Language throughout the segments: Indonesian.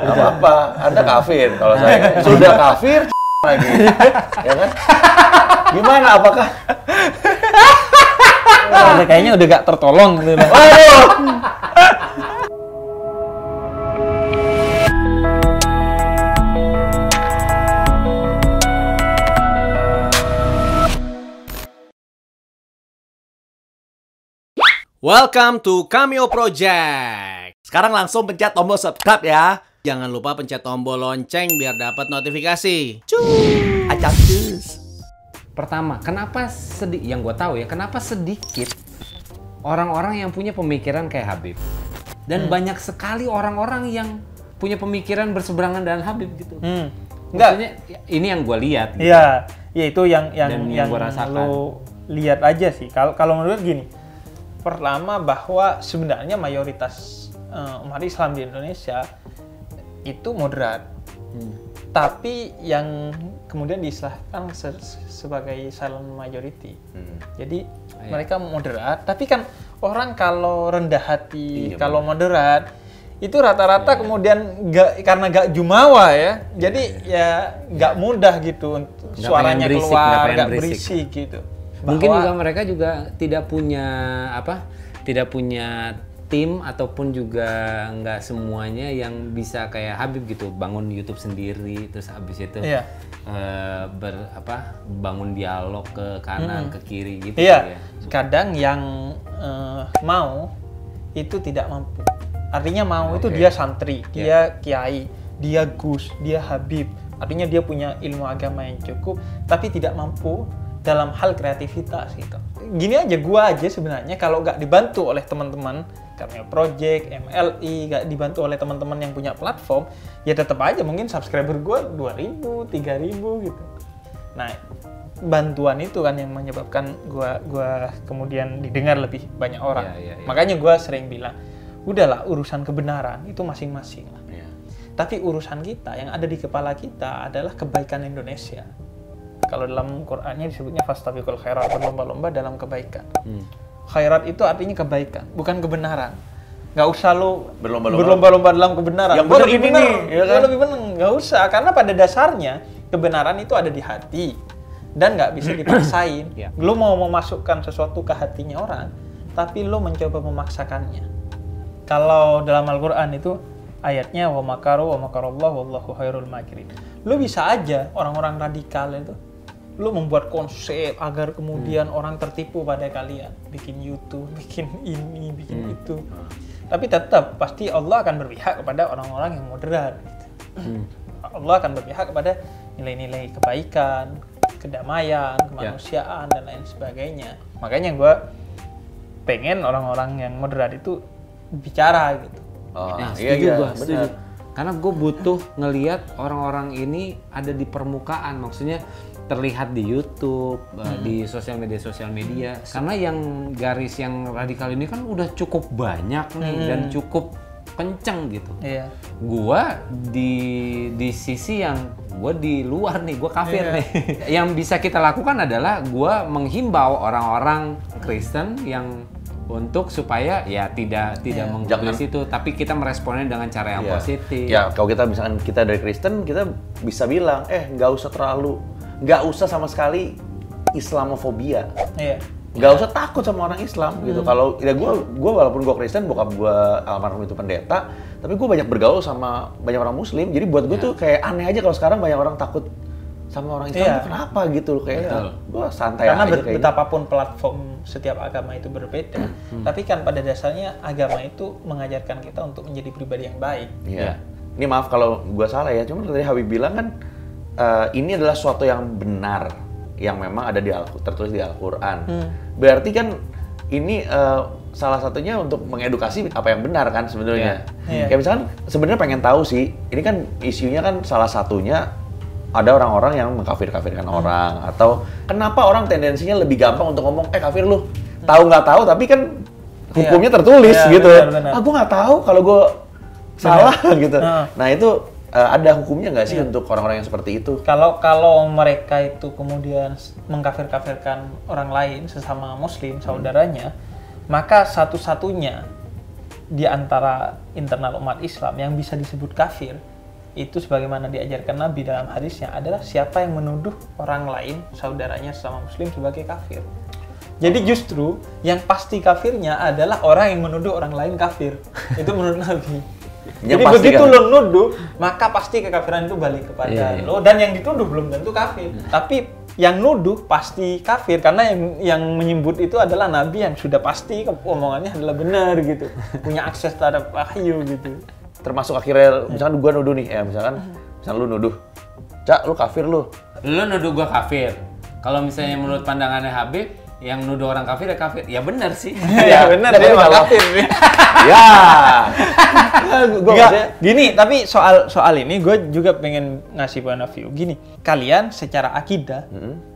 Gak apa-apa, Anda kafir. Kalau saya sudah kafir lagi, ya kan? Gimana? Apakah? Nah, kayaknya udah gak tertolong gitu. Waduh! Welcome to Cameo Project. Sekarang langsung pencet tombol subscribe ya. Jangan lupa pencet tombol lonceng biar dapat notifikasi. Cus. Pertama, kenapa sedih? Yang gue tahu ya, kenapa sedikit orang-orang yang punya pemikiran kayak Habib dan banyak sekali orang-orang yang punya pemikiran berseberangan dengan Habib gitu. Hmm. Enggak. Maksudnya ini yang gue lihat. gitu. Iya, ya itu yang yang Dan yang yang, gua rasakan. lo lihat aja sih. Kalau kalau menurut gini, pertama bahwa sebenarnya mayoritas eh, umat Islam di Indonesia itu moderat. Hmm. Tapi yang kemudian diistilahkan se- sebagai silent majority. Hmm. Jadi Iya. mereka moderat, tapi kan orang kalau rendah hati, Iya, kalau moderat itu rata-rata kemudian nggak karena nggak jumawa ya, jadi ya nggak mudah gitu untuk Nggak suaranya berisik, keluar, pengen nggak berisik. berisik gitu. Mungkin Bahwa- juga mereka juga tidak punya apa? Tidak punya tim ataupun juga nggak semuanya yang bisa kayak Habib gitu bangun YouTube sendiri terus habis itu Iya. eh, ber apa bangun dialog ke kanan ke kiri gitu Iya, ya. kadang yang eh, mau itu tidak mampu. Artinya mau itu dia santri, dia kiai, dia gus, dia habib. Artinya dia punya ilmu agama yang cukup, tapi tidak mampu dalam hal kreativitas gitu. Gini aja, gua aja sebenarnya kalau nggak dibantu oleh teman-teman Cameo Project, MLI, nggak dibantu oleh teman-teman yang punya platform, ya tetap aja mungkin subscriber gua 2000, 3000 gitu. Nah, bantuan itu kan yang menyebabkan gua gua kemudian didengar lebih banyak orang. Iya, iya, iya. Makanya gua sering bilang, udahlah urusan kebenaran itu masing-masing lah. Iya. Tapi urusan kita yang ada di kepala kita adalah kebaikan Indonesia. Kalau dalam Qur'annya disebutnya fastabiqul khairat, berlomba-lomba dalam kebaikan. Hmm. Khairat itu artinya kebaikan, bukan kebenaran. Nggak usah lo Berlomba-lomba. berlomba-lomba dalam kebenaran. Yang lebih ini bener, nih, ya kan? lebih bener. Nggak usah, karena pada dasarnya kebenaran itu ada di hati dan nggak bisa dipaksain. Ya. Lo mau memasukkan sesuatu ke hatinya orang, tapi lo mencoba memaksakannya. Kalau dalam Al-Quran itu ayatnya wa makaru wa makarallah wallahu khairul makirin. Lo bisa aja orang-orang radikal itu lo membuat konsep agar kemudian orang tertipu pada kalian bikin YouTube, bikin ini, bikin itu. Tapi tetap pasti Allah akan berpihak kepada orang-orang yang moderat. gitu. Allah akan berpihak kepada nilai-nilai kebaikan, kedamaian, kemanusiaan dan lain sebagainya. Makanya gue pengen orang-orang yang moderat itu bicara gitu. Oh, Nah, iya, setuju iya, setuju. Karena gue butuh ngeliat orang-orang ini ada di permukaan, maksudnya terlihat di YouTube, eh, di sosial media sosial media. Karena yang garis yang radikal ini kan udah cukup banyak nih dan cukup kenceng gitu. Iya. Gua di di sisi yang gue di luar nih, gue kafir nih. yang bisa kita lakukan adalah gua menghimbau orang-orang Kristen yang untuk supaya ya tidak tidak mengpublis itu, tapi kita meresponnya dengan cara yang Iya. positif. Ya, kalau kita misalkan kita dari Kristen, kita bisa bilang, eh nggak usah terlalu, nggak usah sama sekali Islamofobia. Iya. Nggak usah takut sama orang Islam gitu. Kalau ya gue, gue walaupun gue Kristen, bokap gue almarhum itu pendeta, tapi gue banyak bergaul sama banyak orang Muslim. Jadi buat gue tuh kayak aneh aja kalau sekarang banyak orang takut sama orang Islam. Tuh kenapa gitu loh kayak Betul. gue santai Karena aja bet- kayaknya. betapapun platform setiap agama itu berbeda, tapi kan pada dasarnya agama itu mengajarkan kita untuk menjadi pribadi yang baik. Iya. Ini maaf kalau gua salah ya, cuma tadi Habib bilang kan eh, ini adalah suatu yang benar yang memang ada di Al tertulis di Al-Qur'an. Berarti kan ini eh, salah satunya untuk mengedukasi apa yang benar kan sebenarnya. Iya. Kayak misalkan sebenarnya pengen tahu sih, ini kan isunya kan salah satunya ada orang-orang yang mengkafir-kafirkan orang atau kenapa orang tendensinya lebih gampang untuk ngomong eh kafir lu tahu nggak tahu tapi kan hukumnya tertulis Iya, gitu benar, benar. ah gue nggak tahu kalau gue salah gitu. Heeh. Nah itu eh, ada hukumnya nggak sih untuk orang-orang yang seperti itu? Kalau kalau mereka itu kemudian mengkafir-kafirkan orang lain sesama muslim saudaranya, maka satu-satunya di antara internal umat Islam yang bisa disebut kafir itu sebagaimana diajarkan Nabi dalam hadisnya adalah siapa yang menuduh orang lain saudaranya sama muslim sebagai kafir. Jadi justru yang pasti kafirnya adalah orang yang menuduh orang lain kafir. Itu menurut Nabi. Jadi pasti begitu kafir. lo nuduh, maka pasti kekafiran itu balik kepada Iya, iya. lo dan yang dituduh belum tentu kafir. Tapi yang nuduh pasti kafir karena yang yang menyebut itu adalah nabi yang sudah pasti omongannya adalah benar gitu. Punya akses terhadap wahyu gitu. termasuk akhirnya misalkan gua nuduh nih ya misalkan misalkan lu nuduh cak lu kafir lu Lu nuduh gua kafir. Kalau misalnya menurut pandangannya Habib, yang nuduh orang kafir ya kafir. Ya benar sih. Ya benar tapi dia kalau- kafir. ya gua maksudnya gini, tapi soal soal ini gue juga pengen ngasih point of view. Gini, kalian secara akidah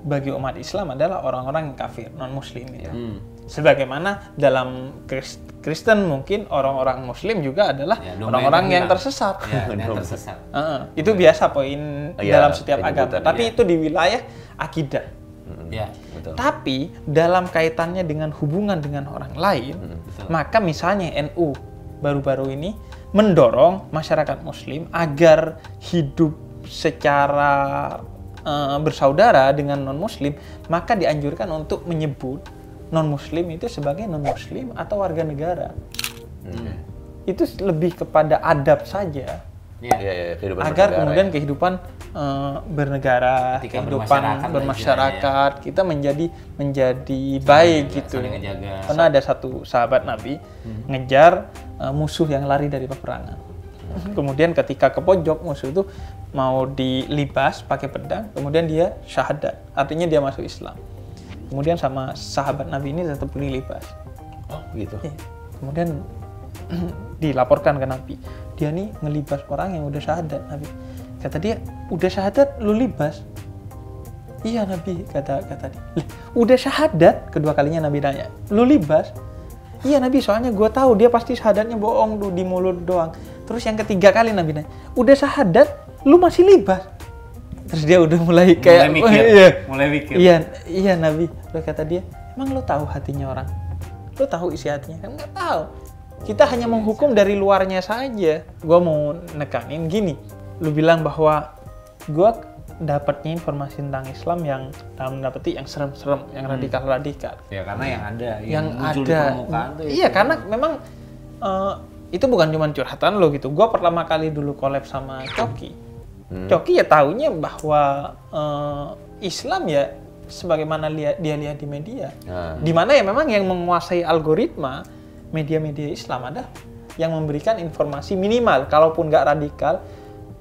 bagi umat Islam adalah orang-orang yang kafir, non Muslim gitu. Hmm. Sebagaimana dalam Kris- Kristen mungkin orang-orang Muslim juga adalah Ya, orang-orang yang terhilang. tersesat. Ya, yang tersesat. Heeh, itu biasa poin Iya, dalam setiap penyebutan, agama. Tapi iya. itu di wilayah akidah. Ya. betul Tapi dalam kaitannya dengan hubungan dengan orang lain, betul. maka misalnya NU baru-baru ini mendorong masyarakat Muslim agar hidup secara eh, bersaudara dengan non Muslim, maka dianjurkan untuk menyebut non Muslim itu sebagai non Muslim atau warga negara. Hmm. Itu lebih kepada adab saja Ya. Iya, iya, kehidupan agar kemudian ya. kehidupan eh, bernegara, Etika kehidupan bermasyarakat bermasyarakat, kita menjadi menjadi baik menjaga, gitu. ngejaga. Karena ada satu sahabat Nabi ngejar eh, musuh yang lari dari peperangan. Kemudian ketika ke pojok musuh itu mau dilibas pakai pedang, kemudian dia syahadat, artinya dia masuk Islam. Kemudian sama sahabat Nabi ini tetap dilibas. oh gitu Iya. Kemudian dilaporkan ke Nabi. Dia nih ngelibas orang yang udah syahadat Nabi. Kata dia, udah syahadat lu libas. Iya Nabi, kata kata dia. "Lah, udah syahadat kedua kalinya Nabi nanya. Lu libas? Iya Nabi, soalnya gue tahu dia pasti syahadatnya bohong tuh di mulut doang. Terus yang ketiga kali Nabi nanya, udah syahadat, lu masih libas? Terus dia udah mulai kayak, mulai mikir. "Wah, iya. Mulai mikir. Iya, iya Nabi. Lo kata dia, emang lo tahu hatinya orang? Lo tahu isi hatinya? Kan nggak tahu. Kita hanya menghukum dari luarnya saja. Gua mau nekanin gini. Lu bilang bahwa gua dapatnya informasi tentang Islam yang dalam tanda petik yang serem-serem, yang radikal-radikal. Ya karena yang ada, yang, Yang muncul di ada. permukaan tuh. Iya, karena memang eh, itu bukan cuma curhatan lo gitu. Gua pertama kali dulu collab sama Coki. Coki ya taunya bahwa eh, Islam ya sebagaimana lihat dia lihat di media. Nah. Di mana ya memang yang menguasai algoritma media-media Islam ada yang memberikan informasi minimal kalaupun nggak radikal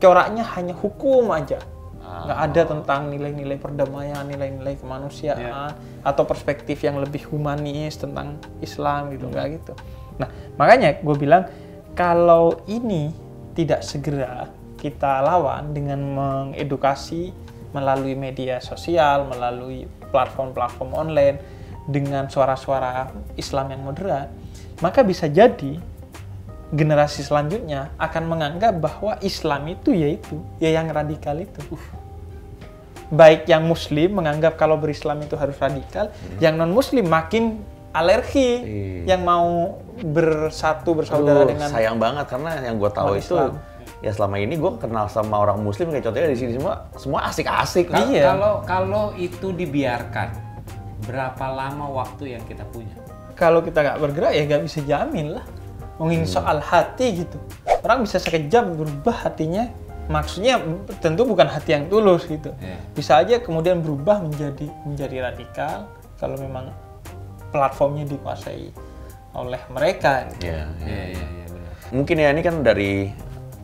coraknya hanya hukum aja. Nggak ada tentang nilai-nilai perdamaian nilai-nilai kemanusiaan atau perspektif yang lebih humanis tentang Islam gitu nggak gitu. Nah makanya gue bilang kalau ini tidak segera kita lawan dengan mengedukasi melalui media sosial melalui platform-platform online dengan suara-suara Islam yang moderat maka bisa jadi generasi selanjutnya akan menganggap bahwa Islam itu yaitu ya yang radikal itu. Baik yang Muslim menganggap kalau berislam itu harus radikal, yang non Muslim makin alergi, Iya. yang mau bersatu bersaudara Aduh, dengan sayang banget karena yang gue tahu itu Islam. ya selama ini gue kenal sama orang muslim kayak contohnya di sini semua semua asik-asik Kal- Iya. Kalau kalau itu dibiarkan, berapa lama waktu yang kita punya? kalau kita nggak bergerak ya nggak bisa jamin lah. Ngomongin soal hati gitu, orang bisa sekejap berubah hatinya. Maksudnya tentu bukan hati yang tulus gitu. Iya. Bisa aja kemudian berubah menjadi menjadi radikal kalau memang platformnya dikuasai oleh mereka. Gitu. Iya iya benar. mungkin ya ini kan dari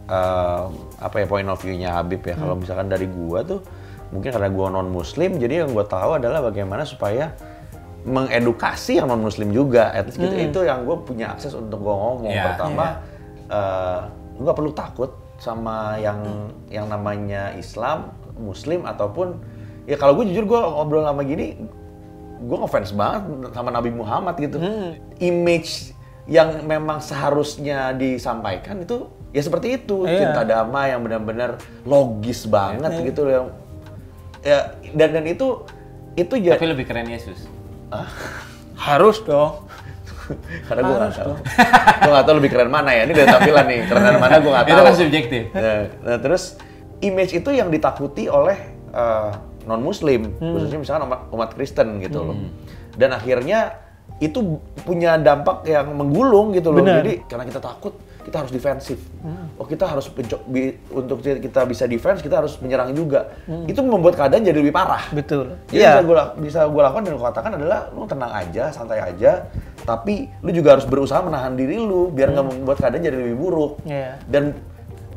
eh, apa ya point of view-nya Habib ya. Kalau misalkan dari gua tuh mungkin karena gua non muslim jadi yang gua tahu adalah bagaimana supaya mengedukasi yang non muslim juga. At least gitu, itu yang gue punya akses untuk gua ngomong. Iya. Pertama eh, lu gak perlu takut sama yang yang namanya Islam, Muslim ataupun ya kalau gue jujur gue ngobrol sama gini gue ngefans banget sama Nabi Muhammad gitu. Image yang memang seharusnya disampaikan itu ya seperti itu Iya. cinta damai yang benar-benar logis banget gitu loh yang ya dan dan itu itu ya Tapi lebih keren Yesus. Harus dong. Karena gue nggak tahu. gue nggak tahu lebih keren mana ya. Ini dari tampilan nih. Kerenan mana gue nggak tahu. Itu kan subjektif. Nah, nah, terus image itu yang ditakuti oleh non Muslim, Hmm. khususnya misalkan umat, umat Kristen gitu loh. Dan akhirnya itu punya dampak yang menggulung gitu loh. Benar. Jadi karena kita takut, kita harus defensif. Hmm. Oh kita harus bi- untuk kita bisa defense, kita harus menyerang juga. Hmm. Itu membuat keadaan jadi lebih parah. Betul. Jadi Iya. bisa gue bisa gue lakukan dan gue katakan adalah lu tenang aja, santai aja, tapi lu juga harus berusaha menahan diri lu biar nggak membuat keadaan jadi lebih buruk. Iya. Dan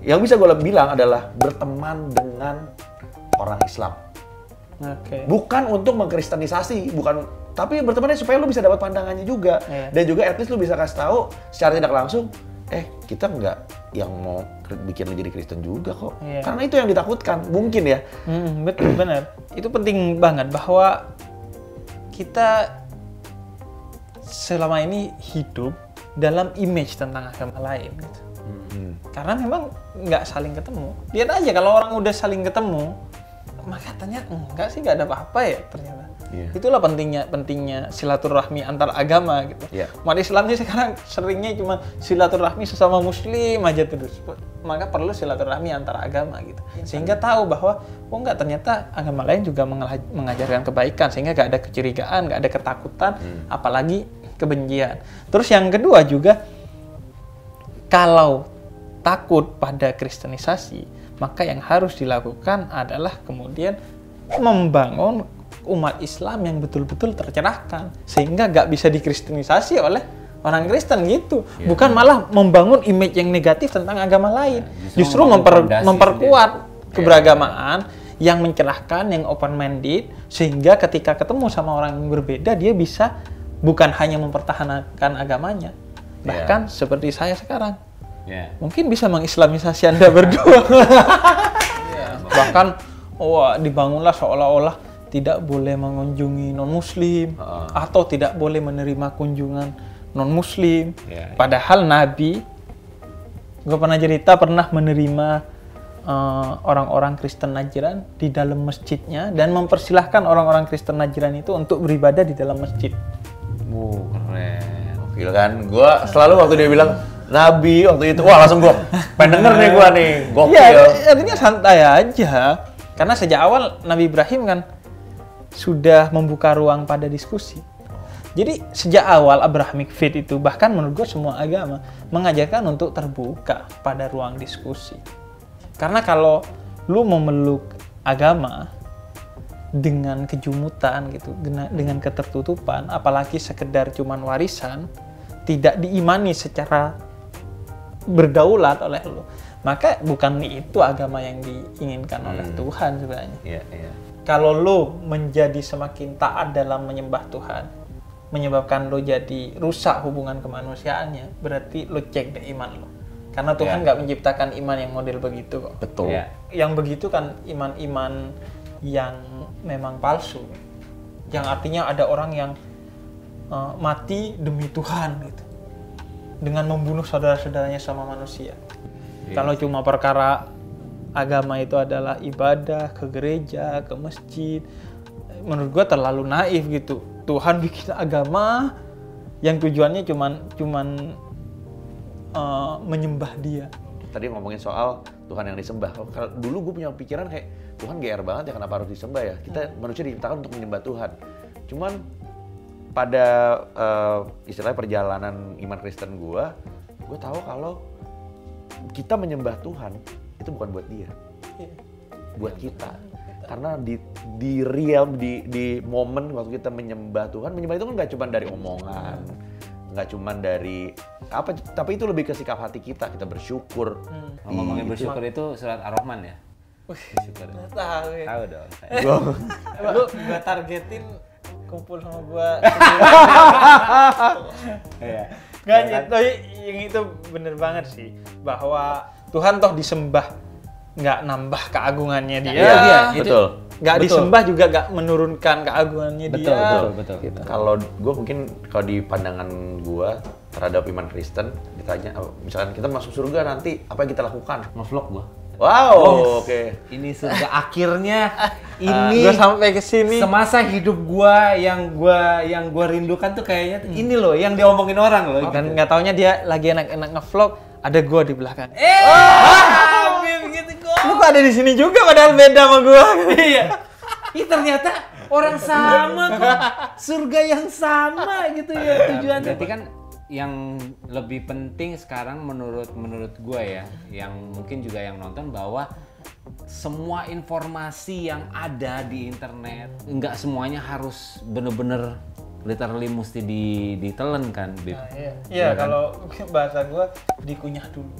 yang bisa gue bilang adalah berteman dengan orang Islam. Oke. Bukan untuk mengkristenisasi, bukan tapi bertemannya supaya lu bisa dapat pandangannya juga. Iya. Dan juga at least lu bisa kasih tahu secara tidak langsung, eh kita nggak yang mau bikin lu jadi Kristen juga kok. Iya. Karena itu yang ditakutkan, mungkin ya. Hmm, betul benar. Itu penting banget bahwa kita selama ini hidup dalam image tentang agama lain. Gitu. Hmm. Karena memang nggak saling ketemu. Lihat aja kalau orang udah saling ketemu, maka katanya enggak sih nggak ada apa-apa ya ternyata. Iya. Itulah pentingnya pentingnya silaturahmi antar agama gitu. Iya. Umat Islam sih sekarang seringnya cuma silaturahmi sesama muslim aja terus. Maka perlu silaturahmi antar agama gitu. Sehingga tahu bahwa oh enggak ternyata agama lain juga mengajarkan kebaikan sehingga nggak ada kecurigaan, nggak ada ketakutan, apalagi kebencian. Terus yang kedua juga kalau takut pada kristenisasi, maka yang harus dilakukan adalah kemudian membangun umat Islam yang betul-betul tercerahkan sehingga nggak bisa dikristenisasi oleh orang Kristen gitu. Bukan malah membangun image yang negatif tentang agama lain. Justru justru membangun memper- memperkuat keberagamaan yang mencerahkan yang open minded sehingga ketika ketemu sama orang yang berbeda dia bisa bukan hanya mempertahankan agamanya bahkan seperti saya sekarang. Ya. mungkin bisa mengislamisasi anda berdua. Bahkan wah dibangunlah seolah-olah tidak boleh mengunjungi non muslim Heeh. atau tidak boleh menerima kunjungan non muslim Ya, ya. padahal nabi gue pernah cerita pernah menerima eh, orang-orang Kristen Najran di dalam masjidnya dan mempersilahkan orang-orang Kristen Najran itu untuk beribadah di dalam masjid Wow, keren. Gokil kan? Gua selalu waktu dia bilang Nabi waktu itu, wah langsung gua pengen denger nih gua nih. Gokil. Iya, artinya santai aja. Karena sejak awal Nabi Ibrahim kan sudah membuka ruang pada diskusi. Jadi sejak awal Abrahamic Faith itu bahkan menurut gue semua agama mengajarkan untuk terbuka pada ruang diskusi. Karena kalau lu memeluk agama dengan kejumutan gitu, dengan ketertutupan, apalagi sekedar cuman warisan, tidak diimani secara berdaulat oleh lu, maka bukan itu agama yang diinginkan oleh Tuhan sebenarnya. Iya, iya. Kalau lu menjadi semakin taat dalam menyembah Tuhan, menyebabkan lu jadi rusak hubungan kemanusiaannya, berarti lu cek deh iman lu. Karena Tuhan Ya. nggak menciptakan iman yang model begitu kok. Betul. Ya. Yang begitu kan iman-iman yang memang palsu. Yang artinya ada orang yang uh, mati demi Tuhan gitu. Dengan membunuh saudara-saudaranya sama manusia. Kalau cuma perkara agama itu adalah ibadah ke gereja, ke masjid, menurut gua terlalu naif gitu. Tuhan bikin agama yang tujuannya cuman cuman uh, menyembah Dia. Tadi ngomongin soal Tuhan yang disembah. Oh, Kalau dulu gue punya pikiran kayak Tuhan GR banget ya kenapa harus disembah ya? Kita manusia diciptakan untuk menyembah Tuhan. Cuman pada eh, istilahnya perjalanan iman Kristen gue, gue tahu kalau kita menyembah Tuhan itu bukan buat dia, buat kita. Karena di di real di di momen waktu kita menyembah Tuhan, menyembah itu kan nggak cuma dari omongan, nggak cuma dari apa, tapi itu lebih ke sikap hati kita. Kita bersyukur. Ngomongin Di- bersyukur itu surat Ar-Rahman ya? Bersyukur. Tahu ya. Tahu dong. lu gua targetin kumpul sama gua Iya. nggak gitu yang itu bener banget sih bahwa Tuhan toh disembah nggak nambah keagungannya dia Iya, dia. Itu- betul. nggak disembah juga nggak menurunkan keagungannya Betul, dia betul, betul. Kalau gue mungkin kalau di pandangan gue terhadap iman Kristen ditanya, oh, misalkan kita masuk surga nanti apa yang kita lakukan? Ngevlog gua. Wow, Oh, oke. Ini surga akhirnya Ini ini gue sampai ke sini. semasa hidup gua yang gua yang gua rindukan tuh kayaknya tuh ini loh yang diomongin orang loh. Dan nggak taunya dia lagi enak-enak ngevlog, ada gua di belakang. Eh, Habib gitu kok. Lu kok ada di sini juga padahal beda sama gua. Iya. Ih ternyata orang sama kok. Surga yang sama gitu ya tujuannya. Berarti kan yang lebih penting sekarang menurut menurut gue ya, yang mungkin juga yang nonton bahwa semua informasi yang ada di internet nggak semuanya harus bener-bener literally mesti di ditelan kan, Bib. Iya, iya kalau bahasa gua dikunyah dulu.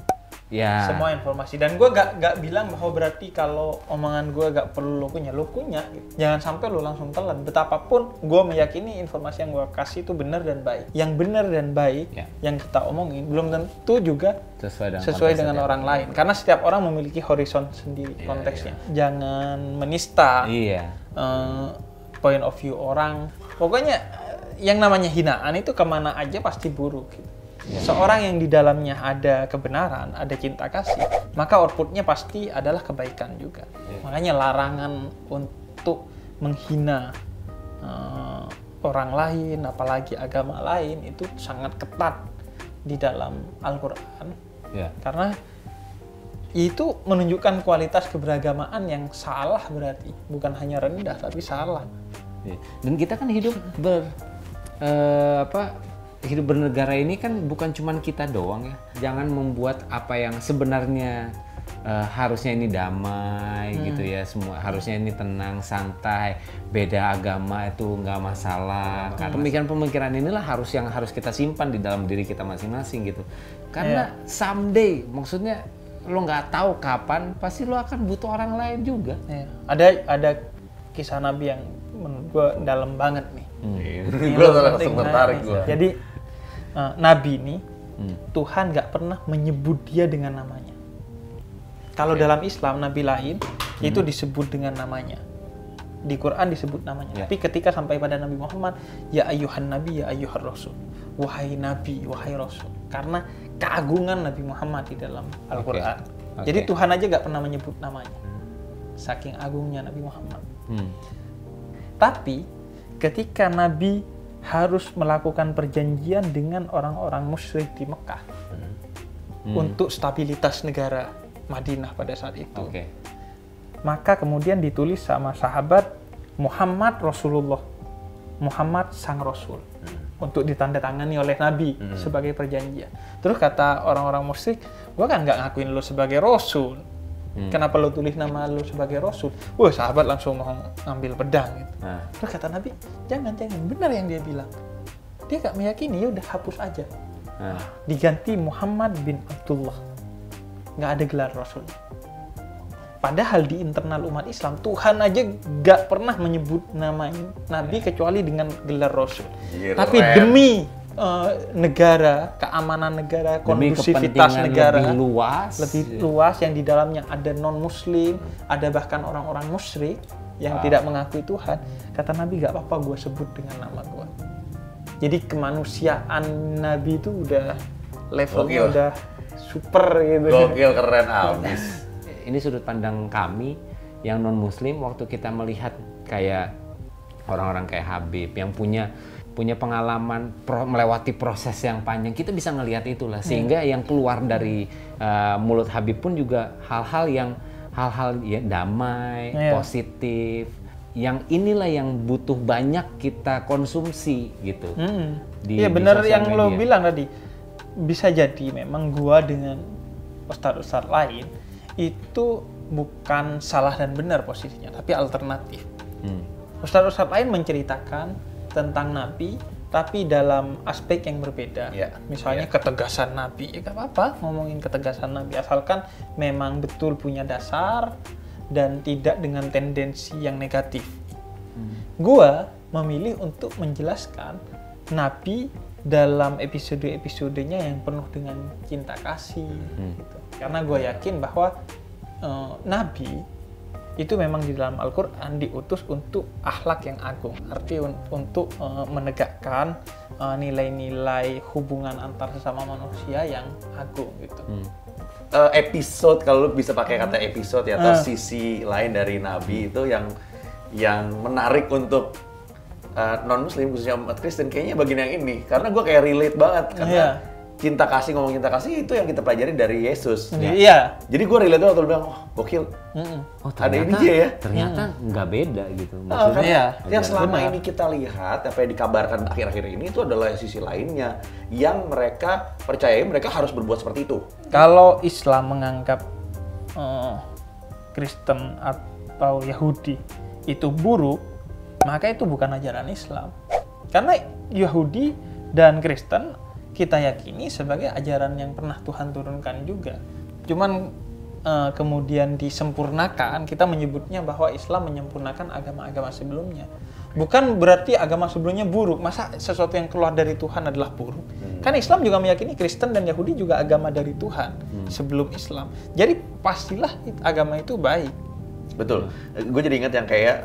Ya. Semua informasi dan gua gak, gak bilang bahwa berarti kalau omongan gua gak perlu lo kunyah, lo kunyah. gitu. Jangan sampai lo langsung telan. Betapapun gua meyakini informasi yang gua kasih itu benar dan baik. Yang benar dan baik Ya. yang kita omongin belum tentu juga sesuai dengan sesuai dengan orang lain karena setiap orang memiliki horizon sendiri konteksnya jangan menista Iya. eh, point of view orang pokoknya yang namanya hinaan itu ke mana aja pasti buruk gitu. seorang yang di dalamnya ada kebenaran ada cinta kasih maka outputnya pasti adalah kebaikan juga makanya larangan untuk menghina eh, orang lain apalagi agama lain itu sangat ketat di dalam Al-Quran Ya. karena itu menunjukkan kualitas keberagamaan yang salah berarti bukan hanya rendah tapi salah Iya. Dan kita kan hidup ber eh, apa hidup bernegara ini kan bukan cuman kita doang ya. Jangan membuat apa yang sebenarnya eh, harusnya ini damai gitu ya. Semua harusnya ini tenang santai. Beda agama itu nggak masalah. Karena pemikiran-pemikiran inilah harus yang harus kita simpan di dalam diri kita masing-masing gitu. Karena someday maksudnya lo nggak tahu kapan pasti lo akan butuh orang lain juga. Ya, ada ada kisah Nabi yang menurut gue dalam banget nih. Ini gue yang langsung tertarik gue. Jadi eh, Nabi ini Tuhan nggak pernah menyebut dia dengan namanya. Kalau dalam Islam Nabi lain itu disebut dengan namanya. Di Quran disebut namanya. Ya. Tapi ketika sampai pada Nabi Muhammad, ya ayuhan Nabi, ya ayuhan Rasul. Wahai Nabi, wahai Rasul. Karena keagungan Nabi Muhammad di dalam Al-Quran. Oke. Jadi Tuhan aja nggak pernah menyebut namanya. Saking agungnya Nabi Muhammad. Hmm. Tapi ketika Nabi harus melakukan perjanjian dengan orang-orang musyrik di Mekah Hmm. untuk stabilitas negara Madinah pada saat itu, oke maka kemudian ditulis sama sahabat Muhammad Rasulullah, Muhammad sang Rasul untuk ditandatangani oleh Nabi sebagai perjanjian. Terus kata orang-orang musyrik, gua kan nggak ngakuin lo sebagai Rasul. Kenapa lo tulis nama lo sebagai Rasul? Wah sahabat langsung mau ngambil pedang gitu. nah Terus kata Nabi, jangan jangan benar yang dia bilang. Dia gak meyakini, ya udah hapus aja. nah Diganti Muhammad bin Abdullah. Nggak ada gelar Rasul. Padahal di internal umat Islam Tuhan aja gak pernah menyebut nama Nabi kecuali dengan gelar Rasul. Keren. Tapi demi eh, negara, keamanan negara, kondusivitas negara lebih luas. lebih luas yang di dalamnya ada non muslim ada bahkan orang-orang musyrik yang tidak mengakui Tuhan. Kata Nabi gak apa-apa gue sebut dengan nama gue jadi kemanusiaan Nabi itu udah levelnya Gokil. udah super gitu. Gokil keren abis. ini sudut pandang kami yang non muslim waktu kita melihat kayak orang-orang kayak Habib yang punya punya pengalaman pro- melewati proses yang panjang kita bisa ngelihat itulah sehingga yang keluar dari uh, mulut Habib pun juga hal-hal yang hal-hal ya damai Iya. positif yang inilah yang butuh banyak kita konsumsi gitu Hmm. Di- Iya di bener sosial yang lo media. bilang tadi bisa jadi memang gua dengan ustadz-ustadz lain itu bukan salah dan benar posisinya tapi alternatif Hmm. Ustadz-ustadz lain menceritakan tentang Nabi, tapi dalam aspek yang berbeda. Iya, Misalnya ketegasan Nabi, ya gak apa-apa ngomongin ketegasan Nabi, asalkan memang betul punya dasar dan tidak dengan tendensi yang negatif. Gua memilih untuk menjelaskan Nabi dalam episode-episodenya yang penuh dengan cinta kasih. gitu. Karena gue yakin bahwa eh, Nabi itu memang di dalam Al-Quran diutus untuk akhlak yang agung, arti un- untuk eh, menegakkan eh, nilai-nilai hubungan antar sesama manusia yang agung gitu. eh, episode kalau lu bisa pakai kata episode ya atau Ah. sisi lain dari nabi itu yang yang menarik untuk non muslim khususnya umat Kristen kayaknya bagian yang ini karena gue kayak relate banget karena Iya. Cinta kasih ngomong cinta kasih itu yang kita pelajari dari Yesus Iya. jadi gue relate waktu lu bilang oh gokil Mm-mm. Oh, Ada ternyata, ini ya? Ternyata nggak beda gitu. Ah, Maksudnya kan? Iya. yang selama Benar. ini kita lihat apa yang dikabarkan akhir-akhir ini itu adalah sisi lainnya yang mereka percayai mereka harus berbuat seperti itu Kalau Islam menganggap eh, Kristen atau Yahudi itu buruk, maka itu bukan ajaran Islam. Karena Yahudi dan Kristen kita yakini sebagai ajaran yang pernah Tuhan turunkan juga. Cuman eh, kemudian disempurnakan, kita menyebutnya bahwa Islam menyempurnakan agama-agama sebelumnya. Bukan berarti agama sebelumnya buruk. Masa sesuatu yang keluar dari Tuhan adalah buruk? Kan Islam juga meyakini Kristen dan Yahudi juga agama dari Tuhan sebelum Islam. Jadi pastilah agama itu baik. betul gue jadi ingat yang kayak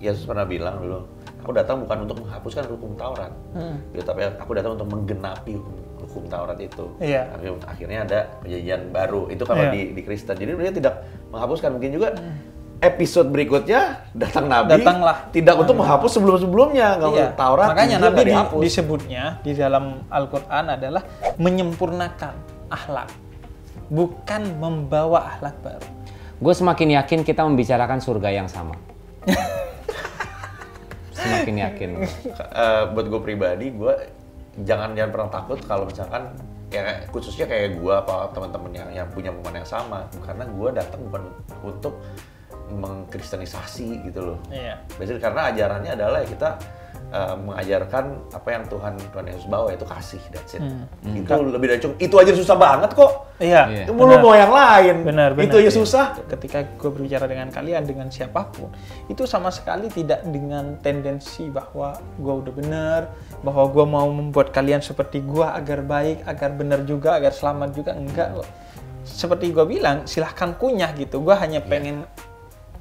Yesus pernah bilang dulu aku datang bukan untuk menghapuskan hukum Taurat Hmm. gitu, tapi aku datang untuk menggenapi hukum, hukum Taurat itu Iya. Akhir- akhirnya ada perjanjian baru itu kalau. Hmm. di, di Kristen jadi dia tidak menghapuskan mungkin juga episode berikutnya datang Nabi Datanglah. tidak untuk menghapus sebelum-sebelumnya nggak Iya. Taurat Makanya Nabi di- dihapus. disebutnya di dalam Al-Quran adalah menyempurnakan akhlak, bukan membawa akhlak baru. gue semakin yakin kita membicarakan surga yang sama. semakin yakin. Eh, buat gue pribadi, gue jangan jangan pernah takut kalau misalkan ya khususnya kayak gue apa teman-teman yang yang punya pemahaman yang sama, karena gue datang bukan untuk mengkristenisasi gitu loh. Iya. Biasanya karena ajarannya adalah ya kita eh, mengajarkan apa yang Tuhan Tuhan Yesus bawa itu kasih that's it. Itu lebih dari cukup. Itu aja susah banget kok. Iya. Iya. Itu lu mau yang lain. Benar, benar. Itu aja susah. Ketika gue berbicara dengan kalian, dengan siapa pun, itu sama sekali tidak dengan tendensi bahwa gue udah benar, bahwa gue mau membuat kalian seperti gue agar baik, agar benar juga, agar selamat juga. Enggak loh. Seperti gue bilang, silahkan kunyah gitu. Gue hanya pengen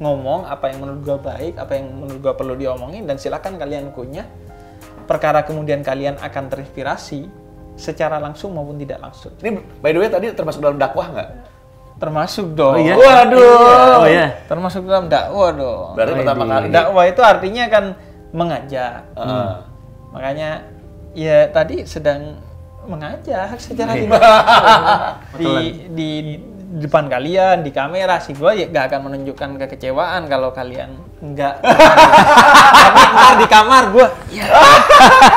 ngomong apa yang menurut gue baik, apa yang menurut gue perlu diomongin, dan silahkan kalian kunyah. Perkara kemudian kalian akan terinspirasi secara langsung maupun tidak langsung. Ini by the way tadi termasuk dalam dakwah nggak? Termasuk dong. iya? Waduh. Oh, iya? Termasuk dalam dakwah dong. Berarti pertama kali Dakwah itu artinya kan mengajak. Heeh. Makanya ya tadi sedang mengajak secara tidak di, di depan kalian di kamera sih gue ya gak akan menunjukkan kekecewaan kalau kalian enggak tapi ntar di kamar gue ya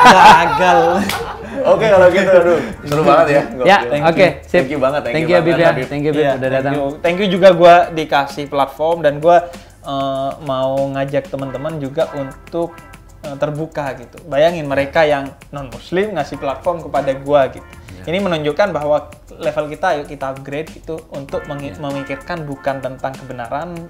gagal Oke kalau gitu, aduh seru banget ya. Ya, oke, sip. Thank you banget, thank, Thank you you Habib banget, ya. Thank you Habib Iya, udah datang. Thank you, Thank you juga gue dikasih platform dan gue eh, mau ngajak teman-teman juga untuk eh, terbuka gitu. Bayangin mereka yang non Muslim ngasih platform kepada gue gitu. Iya. Ini menunjukkan bahwa level kita yuk kita upgrade gitu untuk Iya. memikirkan bukan tentang kebenaran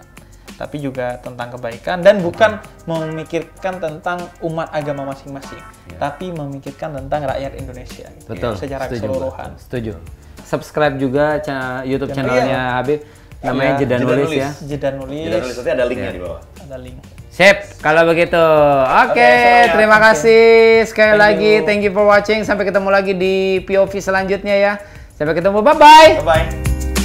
tapi juga tentang kebaikan dan bukan memikirkan tentang umat agama masing-masing, tapi memikirkan tentang rakyat Indonesia gitu, Betul. secara setuju. keseluruhan. Setuju. Subscribe juga cha- YouTube Channel- channelnya Habib. Namanya Iya, Jeda Jeda Nulis Nulis. ya. Jeda nulis, Jadi nulis nanti ada linknya di bawah. ada link. Sip, kalau begitu. Oke, seru ya. terima Oke. kasih sekali Thank lagi. you. Thank you for watching. Sampai ketemu lagi di POV selanjutnya ya. Sampai ketemu, bye-bye. Bye-bye.